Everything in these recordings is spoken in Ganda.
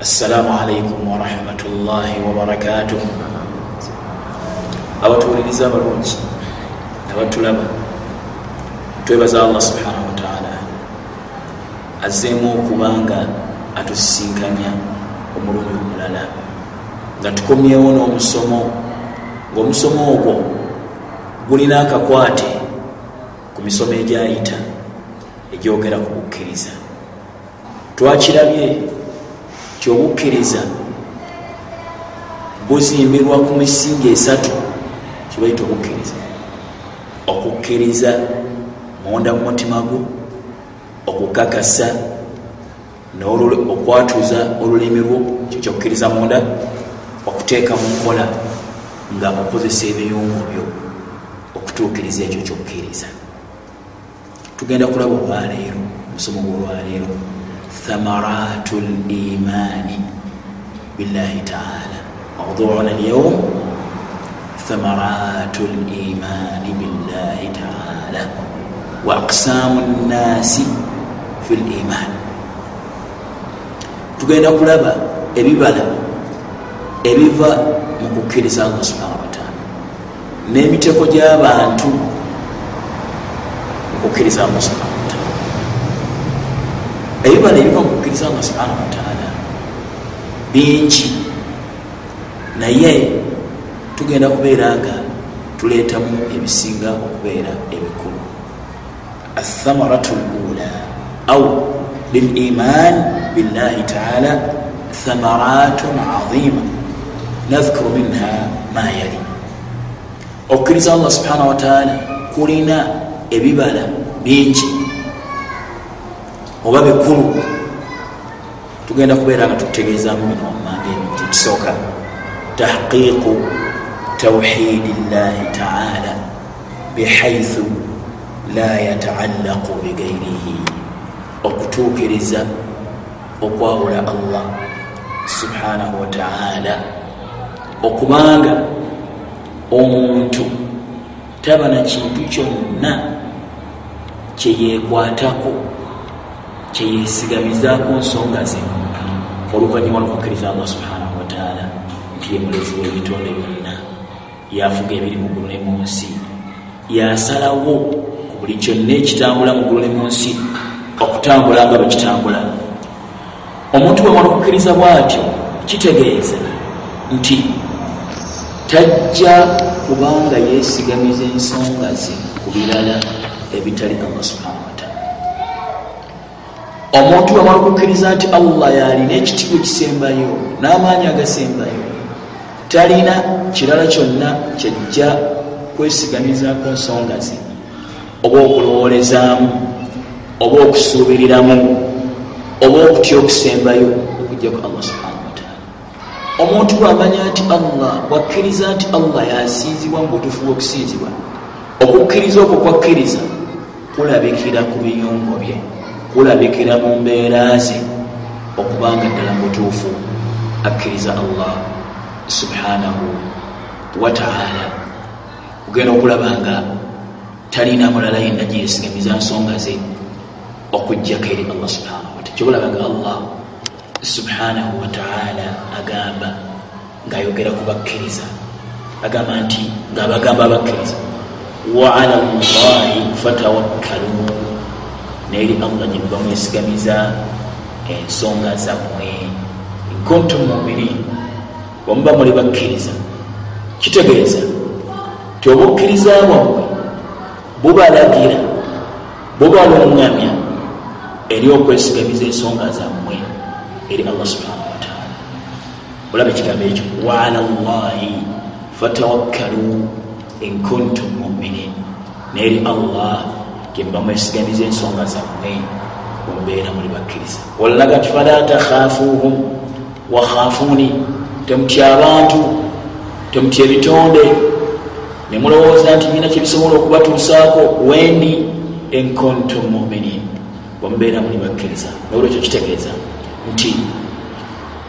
assalaamu alaikum warahmatullahi wabarakatuh abatuwuliriza abalungi abatulaba twebaza allah subhanahu wataala azzeemu okubanga atusisinkanya omulundi omulala. Nga tukomyewo n'omusomo ngaomusomo ogwo gulina akakwate ku misomo egyayita egyogera ku kukkiriza twakirabye kyobukkiriza buzimbirwa ku misingi esatu kibaita obukkiriza. Okukkiriza munda mu mutima gwo okukakasa okwatuza olulimi lwo kyokyokkiriza munda okuteeka mu nkola nga okozesa ebiyungu byo okutuukiriza ekyo kyokkiriza tugenda kulaba olwaleero omusomo gwolwaleero limaani billahi taala. Mawduuna alyawm. Thamaratu limaani billahi taala. Wa aqsaamu nnasi fi limaani tugenda kulaba ebibala ebiva mu kukkiriza allah subhanahu wataala n'emiteko gy'abantu mu kukkiriza allah subhanahu wataala ebibala ebiva mu kukkiriza allah subhanahu wataala bingi naye tugenda kubeera nga tuleetamu ebisinga okubeera ebikulu. Athamaratu lula au liliman billahi taala thamaratun azima nadhkuru minha ma yali. Okukkiriza allah subhanahu wataala kulina ebibala bingi oba bikulu tugenda kubeera nga tukutegeezamu bino wammanga ebintu ekisooka tahqiqu tawhidi llahi taala bihaithu la yataallaqu bigairihi okutuukiriza okwawula allah subhanahu wataala okubanga omuntu taba na kintu kyonna kyeyekwatako kyeyesigamizaako nsonga ze oluvanyuma lwokukkiriza allah subhanahu wataala nti ye mulezi w'ebitonde byonna yafuga ebiri mu ggulu ne mu nsi yasalawo ku buli kyonna ekitambula mu ggulu ne mu nsi okutambula nga bwekitambula omuntu bwemala okukkiriza bwatyo kitegeeza nti tajja kubanga yeesigamiza ensonga ze ku birala ebitali allah subhanahu omuntu bwemala okukkiriza nti allah yalina ekitiibwa ekisembayo n'amaanyi agasembayo talina kirala kyonna kyajja kwesigamizaako nsonga ze. Oba okulowoolezaamu oba okusuubiriramu oba okutya okusembayo okujjaku allah subhanahu wataala omuntu bwamanya nti allah bwakkiriza nti allah yasiizibwa mu butuufu bw'okusiizibwa okukkiriza okwo kwakkiriza kulabikira ku biyungo bye kulabikira mu mbeera ze okubanga ddala mu butuufu akkiriza allah subhanahu wataala kugenda okulaba nga talina mulala yenna gyeyesigamiza nsonga ze okujjako eri allah subhanahu wataala kyobalabanga allah subhanahu wataala agamba ngaayogera ku bakkiriza agamba nti ngaabagamba abakkiriza waala llahi fatawakkalu neeri allah gye muba mwesigamiza ensonga zammwe nkuntum muminin bwemuba muli bakkiriza. Kitegeeza ti obukkiriza bwammwe bubalagira bubalungamya eri okwesigamiza ensonga zammwe eri allah subhanahu wataala olaba ekigambo ekyo waala llahi fatawakkalu inkuntum muminin neeri allah gemuba mwesigamiza ensonga zammwe mumbeera muli bakkiriza walaga nti fala takhafuhum wakhafuni temutya abantu temutya ebitonde. Nemulowooza nti nyina kyebisobola okubatuusaako wendi enkontum muminin bwemubeera muli bakkiriza nolwekyo kitegeeza nti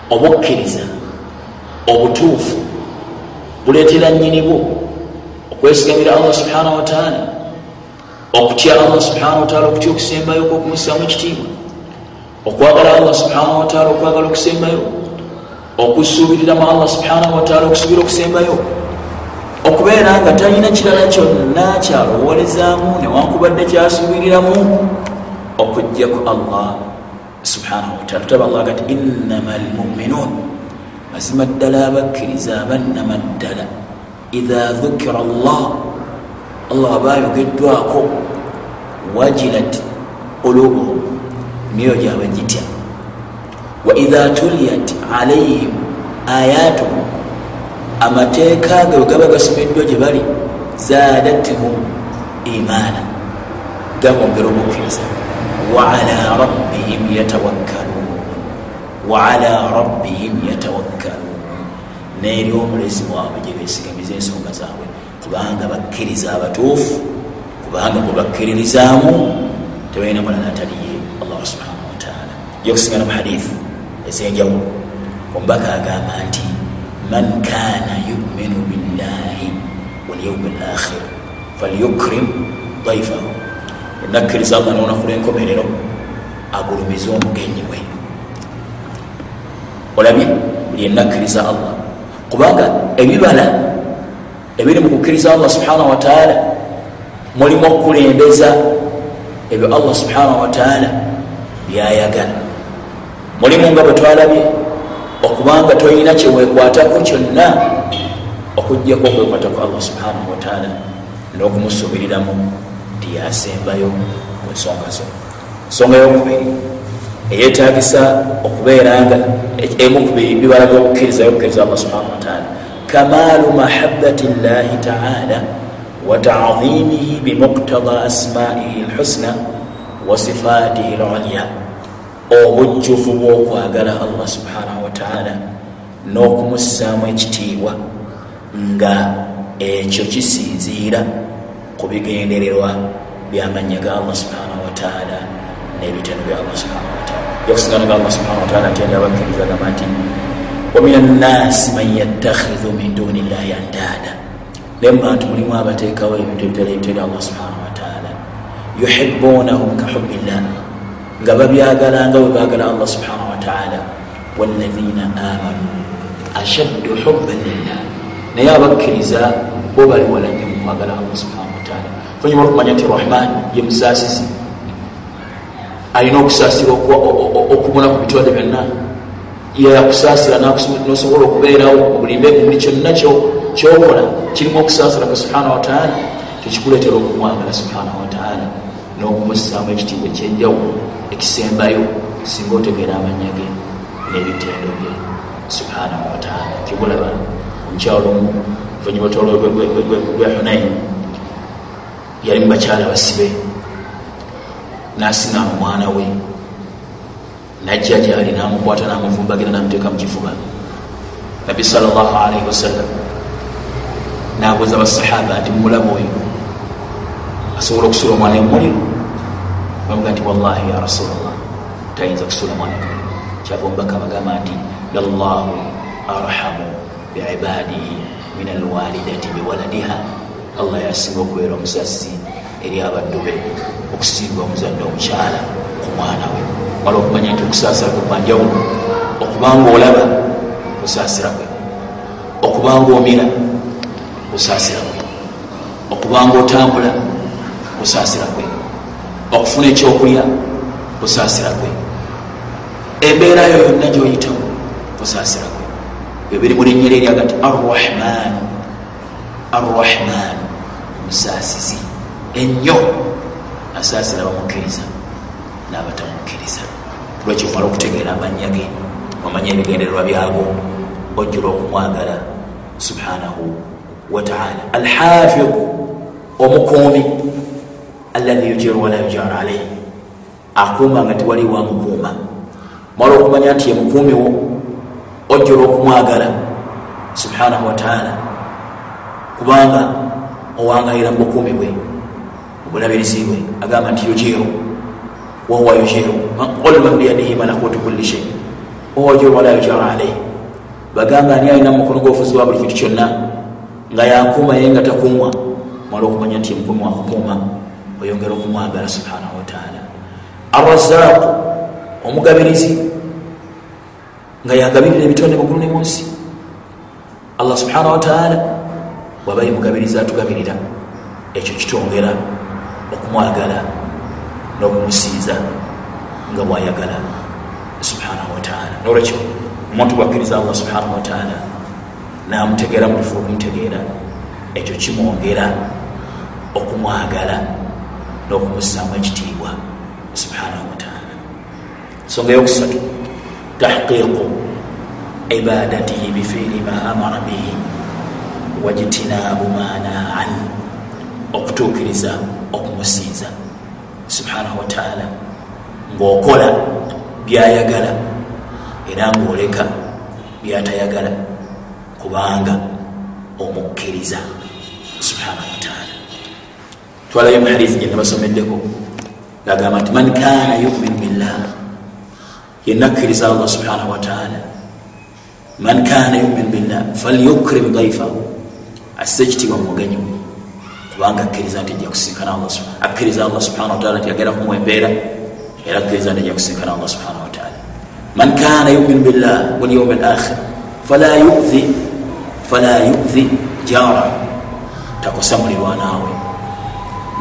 obukkiriza obutuufu buleetera nyinibwo okwesigamira allah subhanahu wataala okutya allah subhanahu wataala okutya okusembayo okwokumusaamu ekitiibwa okwagala allah subhanahu wataala okwagala okusembayo okusuubiriramu allah subhanahu wataala okusuubira okusembayo okubeera nga talina kirala kyonna kyalowolezaamu newankubadde kyasuubiriramu okugjaku allah subhanahu wataala tutaba allah gati innama almuminun mazima ddala abakkiriza abannama ddala idha dhukira allah allah aba ayogeddwako wajilat ulubuhum myoyo gyabwe gitya. Wa idha tuliyat alaihim ayatuhum amateeka ge gaba gasomeddwa gye bali zaadathum imaana. Gabongera obukkiriza. Waala rabbihim yatawakkaluun waala rabbihim yatawakkaluun neeri omulezi waabwe gye beesigamiza ensonga zaabwe kubanga bakkiriza abatuufu kubanga gwe bakkiririzaamu tebalina mulala ataliye allah subhanahu wataala yokusingana mu hadithu ezenjawulo omubaka agamba nti man kana yuminu billahi walyaumi lakhir falyukrim daifahu enakkiriza allah nonaku lwenkomerero agulumize omugenyi we olabye buli enakkiriza allah. Kubanga ebibala ebiri mu kukkiriza allah subhanahu wataala mulimu okukulembeza ebyo allah subhanahu wataala byayagala. Mulimu nga bwe twalabye okubanga tolina kyewekwatako kyonna okujjaku okwekwataku allah subhanahu wataala n'okumusuubiriramu nti yasembayo ku nsonga zo. Ensonga yokubiri eyetagisa okubeera nga emu kubibibala byokukkiriza yokukkiriza allah subhanahu wataala kamalu mahabati llahi taala watacdimihi bimuktada asmaihi lhusna wa sifatihi lulya obujjuvu bwokwagala allah subhanahu wataala n'okumussaamu ekitiibwa nga ekyo kisinziira ku bigendererwa byamanya ga allah subhanahu wataala n'ebitendo bya allah subhanahu wataala yokusingana ga allah subhanahu wataala atyali abakkiriza gamba nti wamin annasi man yattakhidhu min duni llahi andada naye mu bantu mulimu abateekawo ebintu ebitali ebitali allah subhanahu wataala yuhibunahum kahubbillah nga babyagala nga bwe baagala allah subhanahu wataala walladhina amanu ashaddu hubban lillah naye abakkiriza bo bali walanye mukwagala allah subhanahu wataala fanyuma okumanya nti rahman ye musaasizi alina okusaasira okumula ku bitonde byonna yakusaasira nosobola okubeerawo obulimbe buli kyonna kyokola kirimu okusaasira ku subhanahu wataala tekikuleetera okumwagala subhanahu wataala n'okumussaamu ekitiibwa ekyenjawulo ekisembayo singa otegeera amanya ge n'ebitendo bye subhanahu wataala kibulaba omukyalo omu oluvannyuma tolwe gwe hunain yali mu bakyala basibe n'asiŋaamu mwana we najja gyali namukwata namuvumbagira namuteeka mukifuba nabbi salllahalaihi wasallam nabuuza basahaba nti mumulaba oyo asobola okusula omwana emuliro bamuga nti wallahi ya rasulllah tayinza kusula mwana kyava omubaka bagamba nti lallahu arhamu biibadihi min alwalidati biwaladiha allah yasinga okubeera omusasi eri abaddu be okusinga omuzadde omukyala ku mwana we wala okumanya nti okusaasira kwe kwanjawulo okubanga olaba kusaasira kwe okubanga omira kusaasira kwe okubanga otambula kusaasira kwe okufuna ekyokulya kusaasira kwe embeera yo yonna gyoyitamu kusaasira kwe ebiri mu linnya lyeri agati arrahmanu arrahmanu omusaasizi ennyo asaasira bamukkiriza n'abatamukkiriza lwekyo omala okutegeera amanya ge? Omanya ebigendererwa byago ojjula okumwagala. Subhanahu wataala alhafidu omukuumi allahi yujiru wala yujaru alaihi akuuma nga tewali wamukuuma mala okumanya nti yemukuumiwo ojjula okumwagala. Subhanahu wataala kubanga owangayira mubukuumi bwe obulabirizi bwe. Agamba nti yujiru wahuwa yujiru man biyadihi malakutu kulli shei wahuwa yujiru wala yujaru alaihi bagamba ani alina mukono gwofuzi wa buli kintu kyonna nga yakuuma ye nga takuumwa mala okumanya nti mukumi wakukuuma oyongera okumwagala subhanahu wataala arrazaqu omugabirizi nga yagabirira ebitonde mugulu ne munsi allah subhanahu wataala wabaye mugabiriza atugabirira ekyo kitwongera okumwagala n'okumusiiza nga bwayagala. Subhanahu wataala nolwekyo omuntu bwakkiriza allah subhanahu wataala namutegeera mutufu okumutegeera ekyo kimwongera okumwagala n'okumusaamu ekitiibwa. Subhanahu wataala ensonga yokusatu tahqiiqu ibadatihi bifiiri ma amara bihi wajtinaabu manaan okutuukiriza okumusiiza subhanahu wataala ngaokola byayagala era ngaoleka byatayagala kubanga omukkiriza. Subhanahu wataala twalayo muhadithi gyenabasomeddeko gagamba nti man kana yuminu billah yenakkiriza allah subhanahu wataala man kana yuminu billah falyukrim daifahu asse ekitiibwa mumugenyi we kubanga akkiriza nti ajja kusinkana akkiriza allah subhana wataala nti agenda kumuwa embeera era akkiriza nti ajja kusinkana allah subhana wataala man kana yuminu billah walyaumi alakhir fala yuzi fala yuzi jara takosa mulirwanaawe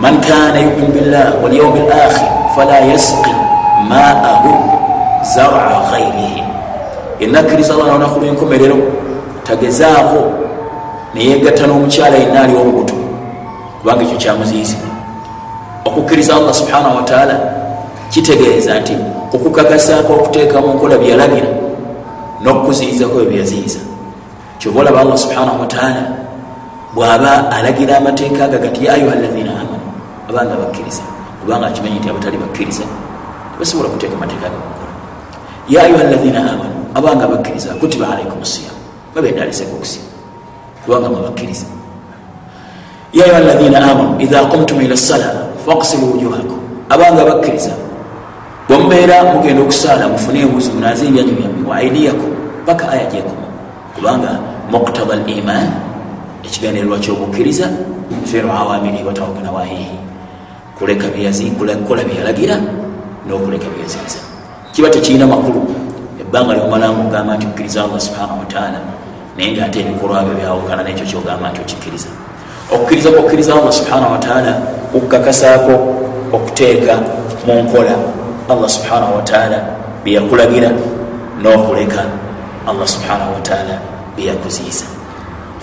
man kana yuminu billah walyaumi alakhir fala yasqi maahu zara ghairihi yenakkiriza allah nalunaku lwenkomerero tagezaako neyegatta n'omukyala yenna ali olubuto kubanga ekyo kyamuziyizibwa okukkiriza allah subhanahu wataala kitegeeza nti okukakasaako okuteekamu nkola byeyalagira n'okukuziyizako ebyeyaziyiza kyoba olaba allah subhanahu wataala bw'aba alagira amateeka aga gati ya ayuha lazina amanu abanga bakkiriza kubanga akimanyi nti abatali bakkiriza tebasobola kuteeka mateeka aga mukola ya ayuha lazina amanu abanga bakkiriza kutiba alaikum siyam babendaliseko okusiba kubanga mwabakkiriza ya ayuha lazina amanu idha kumtum ila sala faksilu wujuhakum abanga bakkiriza bwemubeera mugenda okusaala mufune embuzi munaze ebyanyu byammwe wa aidiyakum paka aya gyekoma kubanga muktada al iman ekigendererwa kyobukkiriza feru awamiri watawagana wahihi kuleka kukola byeyalagira n'okuleka byeyaziiza kiba tekirina makulu ebbanga lyomalamu ogamba nti okkiriza allah subhanahu wataala naye nga ate ebikolwa byo byawukana nekyo kyogamba nti okikkiriza okukkiriza kwokkiriza allah subhanahu wataala okukakasaako okuteeka mu nkola. Allah subhanahu wataala byeyakulagira n'okuleka. Allah subhanahu wataala byeyakuziiza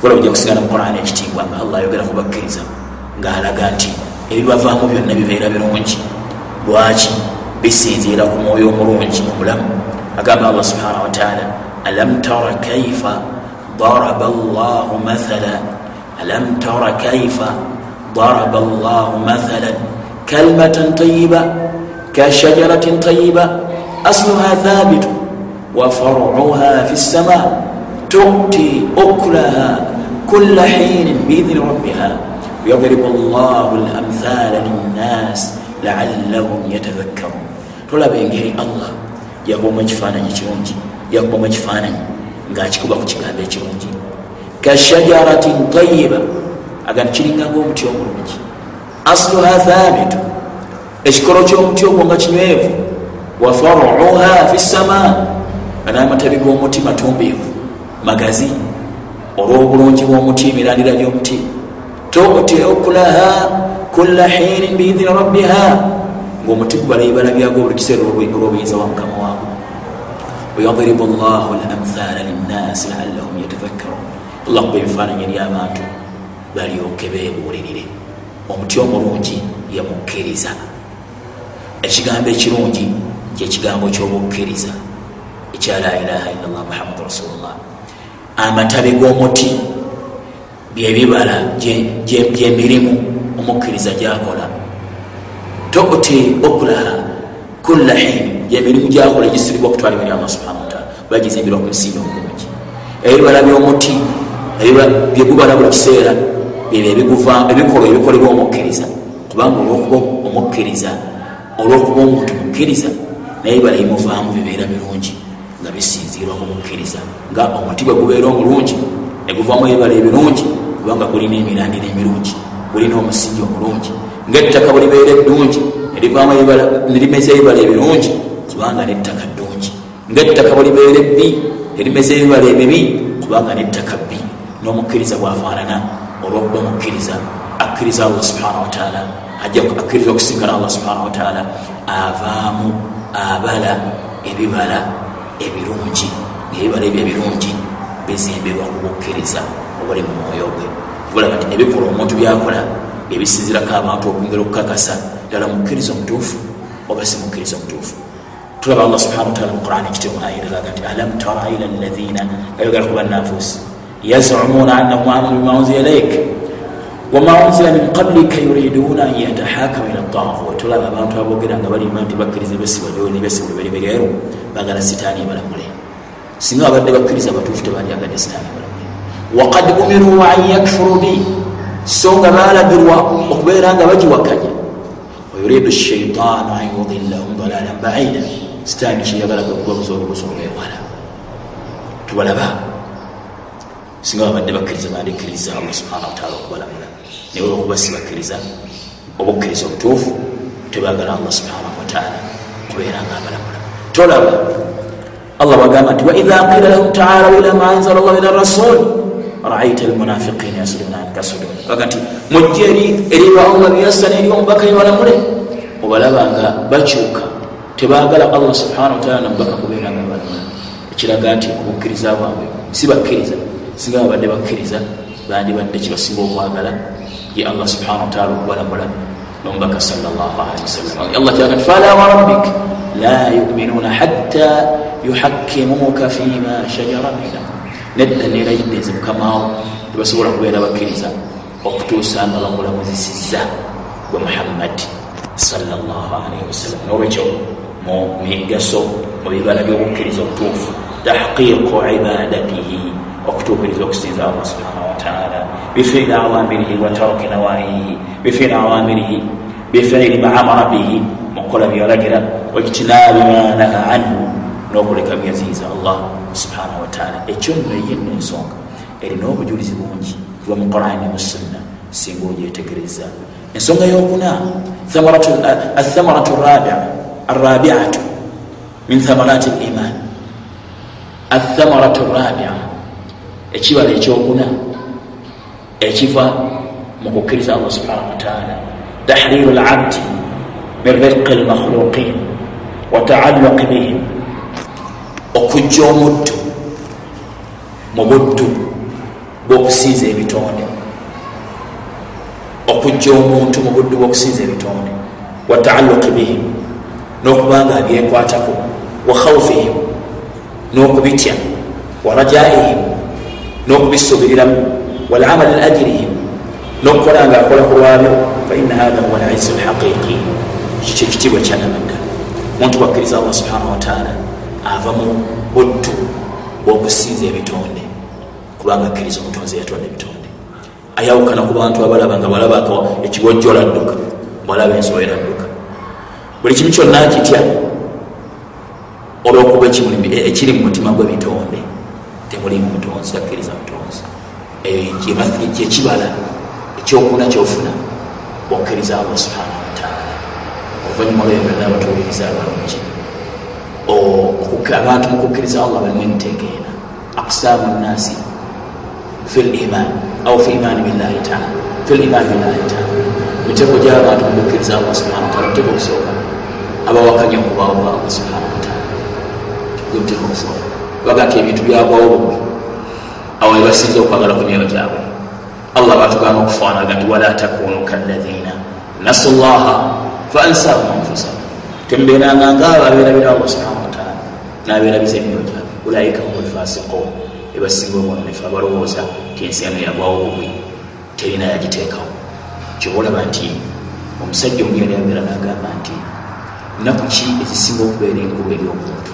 kola bujja kusigana mu qurani ekitiibwa nga allah ayogera kubakkiriza ng'alaga nti ebibavaamu byonna bibeera birungi. Lwaki bisinziira ku mwoyo omulungi omulamu? Agamba allah subhanahu wataala alam tara kaifa daraba llahu mathala alam tara kaifa daraba llahu mathalan kalimatan tayiba kashajaratin tayiba asluha thabitu wa faruha fi ssama tuti ukulaha kula hinin biidhni rabbiha yadribu llahu lamthala linnas laallahum yatadhakkarun tolaba engeri allah yakubamu ekifaananyi kirungi yakubamu ekifaananyi ngaakikuba ku kigambo ekirungi kashajaratin tayiba aga ntikiringa ngaomuti omulungi asluha thabitu ekikolo kyomuti ogwo nga kinywevu wa faruha fi ssama nga n'amatabi g'omuti matumbiivu magazi olw'obulungi bw'omuti emirandira gy'omuti tuti okulaha kula hinin biidhini rabbiha ngaomuti gubala ebibala byago buli kiseera olw'obuyinza wa mukama waabwe wayadribu llahu lamthala linnasi laallahum yatadhakkarun allah kuba ebifaananyi eri abantu balyoke beebuulirire. Omuti omulungi yamukkiriza ekigambo ekirungi kyekigambo kyobukkiriza ekya la ilaha illallah muhammadu rasulullah. Amatabi g'omuti byebibala gyemirimu omukkiriza gyakola. Tuti okulaha kula hin gyemirimu gyakola gisibibwa okutwalibwa eri allah subhana wataala bagizimbirwa ku musingi omulungi. Ebibala byomuti byegubala buli kiseera ebikolwa ebikolebwa omukkiriza. Kubanga olwokuba omukkiriza olwokuba omuntu mukkiriza naye ebibala ebimuvaamu bibeera birungi nga bisinzirwa ku mukkiriza nga omuti bwe gubeera omulungi neguvaamu ebibala ebirungi kubanga gulina emirandira emirungi gulina omusingi omulungi. Ngaettaka bulibeera eddungi nerimeza ebibala ebirungi kubanga nettaka ddungi. Ngaettaka bulibeera ebbi nerimeza ebibala ebibi kubanga nettaka bbi n'omukkiriza bwafaanana olwokuba omukkiriza akkiriza allah subhana wataala akkiriza okusinkana allah subhana wataala avaamu abala ebibala ebirungi ngaebibala ebyo ebirungi bizimbirwa ku bukkiriza obuli mu mwoyo gwe. Bulaba nti ebikola omuntu byakola ebisinzirako abantu okwongera okukakasa ddala mukkiriza omutuufu oba si mukkiriza omutuufu? Tulaba allah subhana wataala mu qurani ekitemu ayiralaga nti alam tara ila lazina ayogera ku bannafuusi yazumuna annahum amanu bima unzila ilaik wama unzila min qablika yuriduna an yatahakamu ila taghut tulaba abantu abogera nga balima nti bakkiriza besibajoni besibuliberibereero bagala sitaani ebalamule singa babadde bakkiriza batuufu tebandyagadde sitaani ebalamule wakad umiru an yakfuru bi so nga balagirwa okubeera nga bagiwakanya wayuridu shaitaanu an yudillahum dalalan baida sitaani kiyagala kwekubabuza olubuzi olwewala tubalaba singa babadde bakkiriza bandikkiriza allah subhana wataala okubalamula naye olwokuba sibakkiriza obukkiriza obutuufu tebagala allah subhanahu wataala kubeera nga abalamula tolaba allah bagamba nti waidha qila lahum taalaw ila ma anzala llah ila rasul raaita almunafiqina yasuduna anka suduna baga nti mujja eri eriba allah byasana eri omubaka yebalamule obalabanga bakyuka tebagala allah subhanahu wataala namubaka kubeera nga balamula ekiraga nti obukkiriza bwabwe sibakkiriza singa babadde bakkiriza bandibadde kibasinga okwagala ye allah subhanahu wataala okubalamula nomubaka sawasalam kiraga nti fala warabbik la yuminuna hatta yuhakkimuka fima shajara bainahum nedda nerayidde nze mukamawo tebasobola kubeera bakkiriza okutuusa nga bamulamuzisiza gwe muhammad salaalaihi wasallam nolwekyo mu migaso mu bibala byobukkiriza obutuufu tahqiqu ibadatihi okutuukiriza okusinza allah subhanahu wataala bifiiri awamirihi wataruki nawahihi bifiiri awamirihi. Bifiiri maamara bihi. Mukukola byalagira wajtinaabi manaha anhu. Nokuleka byaziiza allah subhanahu wataala ekyo nno yenno ensonga erina obujulizi bungi. Kuba mu qurani musunna singa ogyetegereza. Ensonga yokuna. Athamaratu arabiatu min thamarati liman athamaratu rabia ekibala ekyokuna ekiva mu kukkiriza allah subhanahu wataala tahriru labdi min riqi lmakhluqin wa taalluqi bihim. Okujja omuddu mu buddu bwokusinza ebitonde. Okujja omuntu mu buddu bwokusinza ebitonde wa taalluqi bihim n'okubanga abyekwatako wa khaufihim n'okubitya wa rajaihim n'okubisubiriramu walamal ajirihim n'okukola nga akola ku lwabyo faina hatha huwa lizu lhaqiqi ekyo kyekitiibwa kyanamadda omuntu bwakkiriza allah subhanahu wataala ava mu buddu bwokusinza ebitonde kubanga akkiriza omutonzi yatonda ebitonde ayawukana ku bantu abalaba nga balabako ekibojjo ladduka balaba ensooyo ladduka buli kimu kyonna akitya olwokuba ekiri mu mutima gwebitonde temulimu mutonzi takkiriza mutonzi kyekibala ekyokuna kyofuna okkiriza allah subhanahu wataala oluvanyuma olweyo byonna abatuwuliriza abalungi abantu mukukkiriza allah balimu emitegeera aqsamu nnasi fi liman au fi imani billahi taala fi liman billahi taala mitego gyabantu mukukkiriza allah subhana wataala mutego okusooka abawakanya okubaawo kwa allah subhana wataala mutego okusooka baga nti ebintu byagwawo bubi awo ebasinza okwagala ku myoyo gyabwe allah batugamba okufaanaga nti wala takunu kalladhina nasu llaha fa ansahum anfusahum tembeeranga ngaabo abeerabira allah subhana wataala nabeerabiza emyoyo gyabwe ulaika hum lfasiqun ebasinga omwononefu abalowooza ti ensi yano yagwawo bubi terina yagiteekawo. Kyobaolaba nti omusajja omu yali abeera nagamba nti nnaku ki ezisinga okubeera enkulu eri omuntu?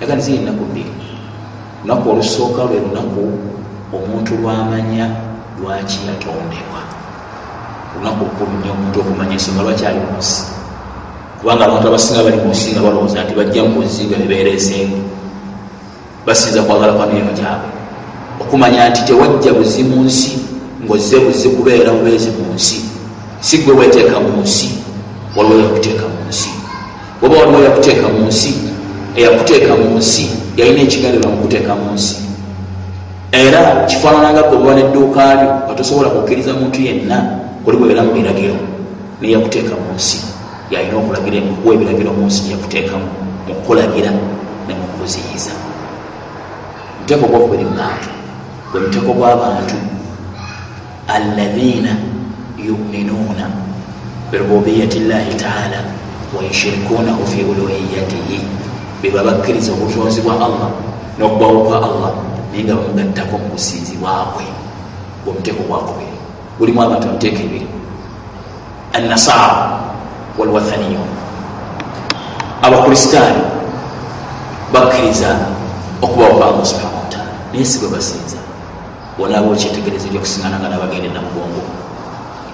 Yaga niziri nnaku bbiri lunaku olusooka lwe lunaku omuntu lwamanya lwaki yatondebwa. Lunaku lukulu nnyo omuntu okumanya ensonga lwakyali munsi kubanga abantu abasinga bali munsi nga balowooza nti bajja mubuzi nga bebeerezeemu basinza kwagala kwa mirimu gyabwe. Okumanya nti tewajja buzi mu nsi ngaozze buzi kubeera bubeezi mu nsi. Si gwe weteeka mu nsi waliwo yakuteeka mu nsi. Oba waliwo yakuteeka mu nsi eyakuteeka mu nsi yalina ekigendererwa mu kuteeka mu nsi era kifaanananga oba nedduuka lyo nga tosobola kukkiriza muntu yenna kuli bwebeera mu biragiro neyakuteeka mu nsi yalina okulagira okuwa ebiragiro mu nsi gyeyakuteekamu mu kukulagira ne mu kuziyiza. Omuteeko gwokubiri mubantu gwe muteeko gw'abantu alladhina yuminuuna birububiyati llahi taala wayushirikuunahu fi uluhiyatihi beba bakkiriza obutonzi bwa allah n'okugwawo kwa allah naye nga bamugattako mu kusinzibwabwe gwemuteeko gwakubiri gulimu abantu bamuteeka ebiri. Annasara walwathaniyo abakristaayo bakkiriza okubawo kwa allah subhana wataala naye si bwe basinza. Bonaaba okyetegerezo lyokusingana nga nabagende namugongo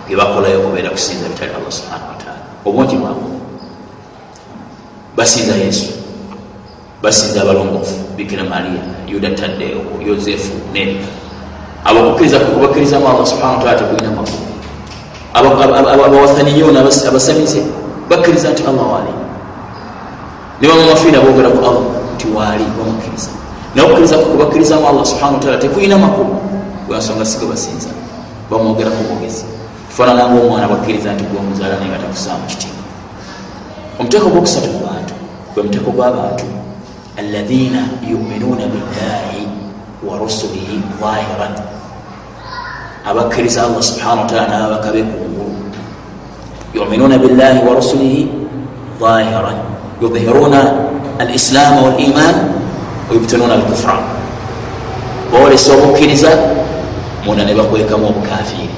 byebakolayo kubeera kusinza bitali allah subhana wataala obungi bwabo basinza yesu basinza abalongoofu bikira maria yuda taddeyo yosefu nebika abakukkiriza kubakkirizamu allah subhana wataala tekulina makulu abawathaniyon abasamize bakkiriza nti allah waali nebamafiina bogera ku allah nti waali bamukkiriza. Naye okukkiriza kubakkirizamu allah subhana wataala tekulina makulu lwansonga sige basinza bamwogeraku bwogezi kifaanananga omwana bakkiriza nti gwomuzaala naye nga takusaamu kitiibwa omuteeko gwokusatu mu bantu gwe muteeko gw'abantu alladhina yuminuuna billahi wa rusulihi zahiran abakkiriza allah subhana wataala nababaka bekungulu yuminuuna billahi wa rusulihi zahiran yudhiruna alislaama waliman wayubtinuuna alkufra boolesa obukkiriza muna ne bakwekamu obukafiri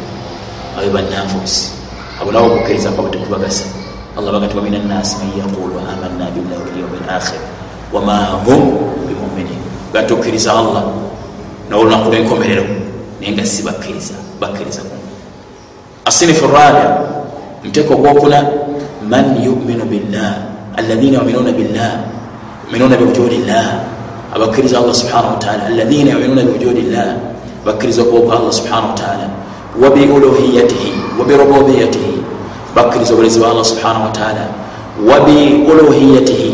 abe bannanfuusi abo nabo okukkiriza kwaba tekubagasa allah bagati wamin annasi man yaqulu amanna billahi walyaumi alakhir wama hum bimuminin. Gatukkiriza allah. Nolunaku lwenkomerero naye nga si bakkiriza bakkiriza asinifu rabi muteeko gwokuna man yuminu billah alladhina yuminuuna billah yuminuuna biwujudi llah. Abakkiriza allah subhana wataala alladhina yuminuuna biwujudi llah. Bakkiriza okuwoka allah subhana wataala wabiuluhiyatihi wabirububiyatihi bakkiriza obulezi bwa allah subhana wataala wabiuluhiyatihi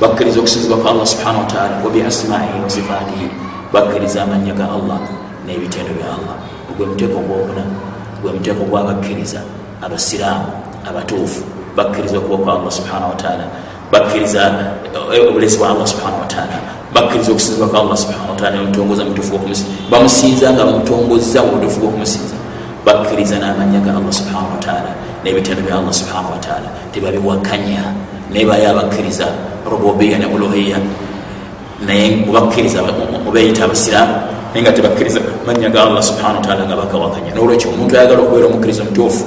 bakkiriza okusinzibwa kwa allah subhana wataala wabiasmaihi wasifatihi bakkiriza amanya ga allah n'ebitendo bya allah. Gwe muteeko gwokuna gwe muteeko gwabakkiriza abasiraamu abatuufu bakkiriza. Okuba kwa allah subhana wataala bakkiriza obulezi bwa allah subhana wataala bakkiriza okusinzibwa kwa allah subhana wataala bamutongoza mutufu gokumusinza bamusinza nga bamutongoza mubutufu gokumusinza bakkiriza n'amanya ga allah subhana wataala n'ebitendo bya allah subhana wataala tebabiwakanya naye baye abakkiriza rububiya ne uluhiya naye mubakkiriza mubeyita abasiraamu naye nga tebakkiriza manya ga allah subhana wataala nga bagawakanya nolwekyo omuntu ayagala okubeera omukkiriza mutuufu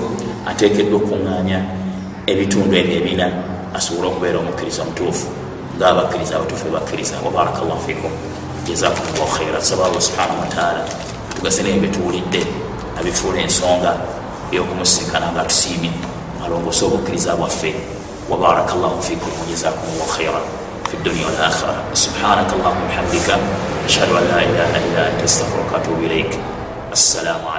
ateekeddwa okuŋŋaanya ebitundu ebyo ebina asobole okubeera omukkiriza mutuufu ngaabakkiriza abatuufu bebakkiriza wabaraka llahu fikum jazakum llahu khaira tusaba allah subhana wataala tugase naye betuwulidde abifuula ensonga eyokumusinkana nga atusiimye alongose obukkiriza bwaffe wabaraka llahu fikum wajazakum llahu khaira في الدنيا والآخرة سبحانك اللهم وبحمدك أشهد أن لا إله إلا أنت أستغفرك وأتوب إليك السلام عليكم